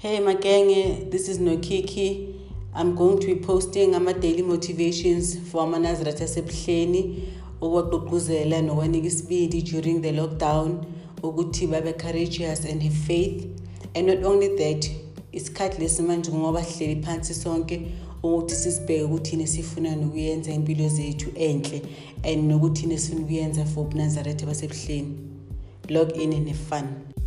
Hey Makenge, this is Nokiki. I'm going to be posting ama daily motivations for amanazareth asebuhleni okwagqugquzela nokwanika isibindi during the lockdown ukuthi babe courageous and have faith. And not only that, isikhathi lesi manje ngoba sihleli phansi sonke ukuthi sisibheke ukuthi yini sifuna nokuyenza impilo zethu enhle and nokuthi yini sifuna ukuyenza for ubunazaretha basebuhleni. Log in and have fun.